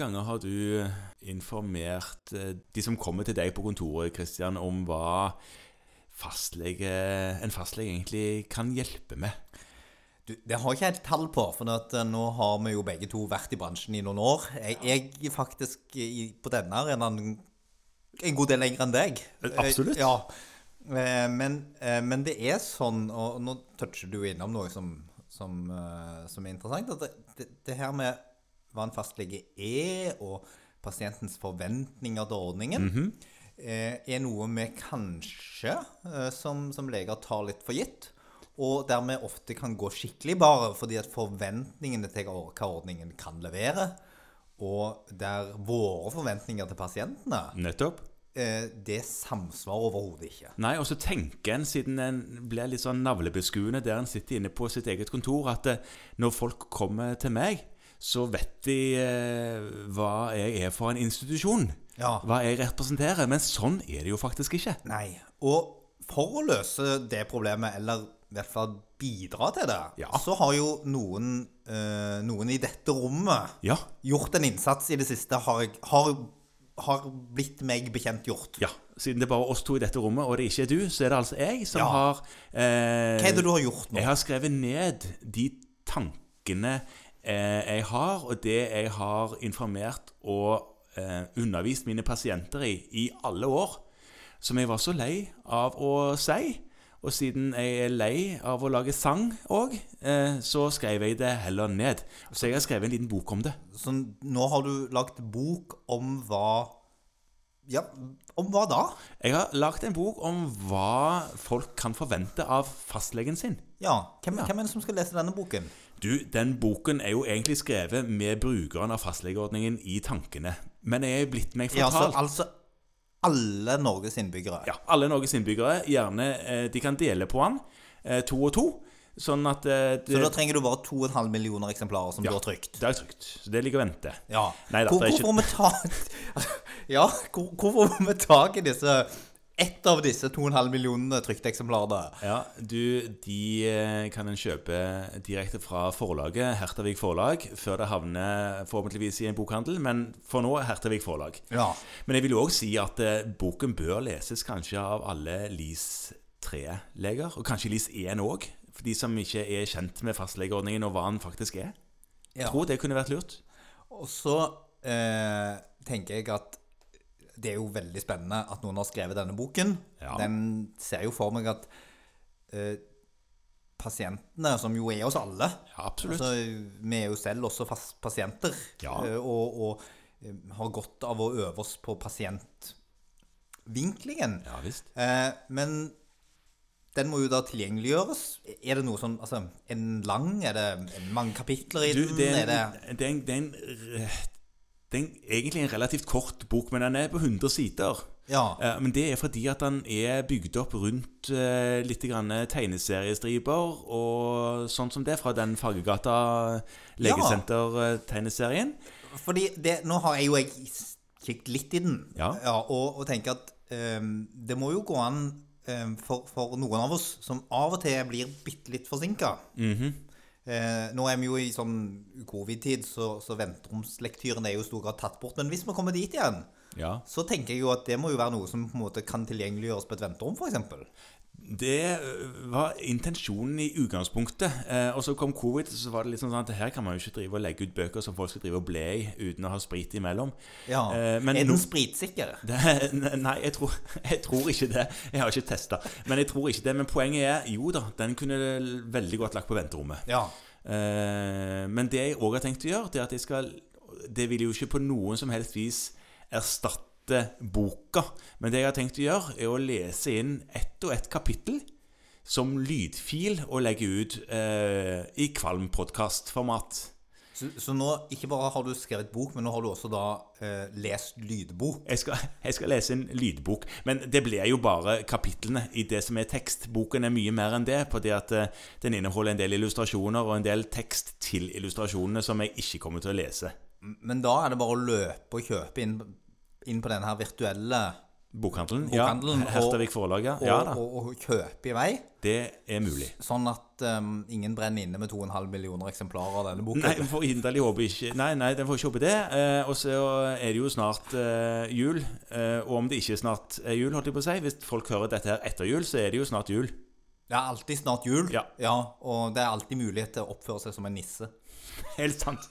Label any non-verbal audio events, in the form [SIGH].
ganger har du informert eh, de som kommer til deg på kontoret, Kristian, om hva fastlege, en fastlege egentlig kan hjelpe med? Du, det har ikke jeg et tall på, for at, eh, nå har vi jo begge to vært i bransjen i noen år. Jeg, jeg faktisk i, på denne arenaen en god del lenger enn deg. Absolutt. Eh, Ja. Eh, Men, eh, men det er sånn, og nå toucher du innom noe som, som, eh, som er interessant, at det, det, det her med hva en fastlege er, og pasientens forventninger til ordningen, eh, er noe vi kanskje eh, som, som leger tar litt for gitt. Og dermed ofte kan gå skikkelig bare fordi at forventningene til hva ordningen kan levere, og der våre forventninger til pasientene, Nettopp. eh, det samsvarer overhodet ikke. Nei, og så tenker en, siden en blir litt sånn navlebeskuende der en sitter inne på sitt eget kontor, at når folk kommer til meg, så vet de eh, hva jeg er for en institusjon. Ja. Hva jeg representerer. Men sånn er det jo faktisk ikke. Nei. Og for å løse det problemet, eller i hvert fall bidra til det, Ja. så har jo noen, eh, noen i dette rommet Ja. gjort en innsats i det siste, har, har, har blitt meg bekjent gjort. ja. Siden det er bare oss to i dette rommet, og det ikke er du, så er det altså jeg som Ja. har eh, Hva er det du har gjort nå? Jeg har skrevet ned de tankene jeg har, og det jeg har informert og eh, undervist mine pasienter i i alle år. Som jeg var så lei av å si. Og siden jeg er lei av å lage sang òg, eh, så skrev jeg det heller ned. Så jeg har skrevet en liten bok om det. Så nå har du lagt bok om hva Ja, om hva da? Jeg har lagd en bok om hva folk kan forvente av fastlegen sin. Ja, hvem, hvem er det som skal lese denne boken? Du, den boken er jo egentlig skrevet med brukeren av fastlegeordningen i tankene. Men jeg er blitt meg fortalt Ja, altså, altså alle Norges innbyggere. Ja, alle Norges innbyggere, gjerne eh, de kan dele på den, eh, to og to. Sånn at eh, det, Så da trenger du bare 2,5 millioner eksemplarer som ja, du har trykt. Det er trygt. Så det ligger og venter. Ja. Nei da, hvor, hvorfor må vi ta [LAUGHS] Ja, hvor, hvor får vi tak i disse ett av disse 2,5 millionene trykte eksemplarene? Ja, du, de eh, kan en kjøpe direkte fra forlaget, Hertavik Forlag, før det havner forhåpentligvis i en bokhandel, men for nå Hertavik Forlag. Ja. Men jeg vil jo òg si at eh, boken bør leses kanskje av alle LIS 3-leger, og kanskje LIS 1 òg, for de som ikke er kjent med fastlegeordningen og hva den faktisk er. ja. Jeg tror det kunne vært lurt. Og så eh, tenker jeg at det er jo veldig spennende at noen har skrevet denne boken. Ja. Den ser jo for meg at eh, pasientene, som jo er oss alle Ja, absolutt. altså, Vi er jo selv også fast pasienter. Ja. eh, og, og eh, har godt av å øve oss på pasientvinklingen. Ja visst. Eh, men den må jo da tilgjengeliggjøres. Er det noe sånn Altså, en lang? Er det mange kapitler i Du, den? det er, er det en, det, er en, det, er en, det er egentlig en relativt kort bok, men den er på 100 sider. Ja. Eh, Men det er fordi at den er bygd opp rundt eh, litt tegneseriestriper og sånn som det fra den Fargegata legesenter-tegneserien. Fordi det, nå har jeg jo jeg kikket litt i den, Ja. og, og tenker at um, det må jo gå an um, for, for noen av oss som av og til blir bitte litt forsinka. Mhm. Eh, nå er vi jo i sånn covid-tid, så, så venteromslektyren er jo i stor grad tatt bort. Men hvis vi kommer dit igjen, Ja. så tenker jeg jo at det må jo være noe som på en måte kan tilgjengeliggjøres på et venterom, f.eks. Det øh, var intensjonen i utgangspunktet. Eh, og så kom covid, så var det liksom sånn at her kan man jo ikke drive og legge ut bøker som folk skal drive og ble i uten å ha sprit imellom. Ja. Eh, men er den spritsikker? [LAUGHS] Det, nei, jeg tror, [LAUGHS] jeg tror ikke det. Jeg har ikke testa. Men jeg tror ikke det. Men poenget er jo da, den kunne veldig godt lagt på venterommet. Ja. Eh, men det jeg òg har tenkt å gjøre, det er at jeg skal Det vil jo ikke på noen som helst vis erstatte boka. Men det jeg har tenkt å gjøre, er å lese inn ett og ett kapittel som lydfil og legge ut eh, i Kvalm-podkastformat. Så, så nå ikke bare har du skrevet bok, men nå har du også da eh, lest lydbok. Jeg skal, jeg skal lese en lydbok, men det blir jo bare kapitlene i det som er tekst. Boken er mye mer enn det, fordi at eh, den inneholder en del illustrasjoner og en del tekst til illustrasjonene som jeg ikke kommer til å lese. Men da er det bare å løpe og kjøpe inn, inn på den her virtuelle Bokhandelen. Bokhandelen, ja. Hertevik Forlag, ja. og, ja og, og kjøpe i vei. Det er mulig. Sånn at um, ingen brenner inne med 2,5 millioner eksemplarer av denne boken. Nei, vi får inderlig håpe ikke Nei, nei, den får ikke håpe det. Eh, og så er det jo snart eh, jul. Eh, og om det ikke snart er jul, holdt jeg på å si Hvis folk hører dette her etter jul, så er det jo snart jul. Det er alltid snart jul, Ja. og det er alltid mulighet til å oppføre seg som en nisse. Helt sant.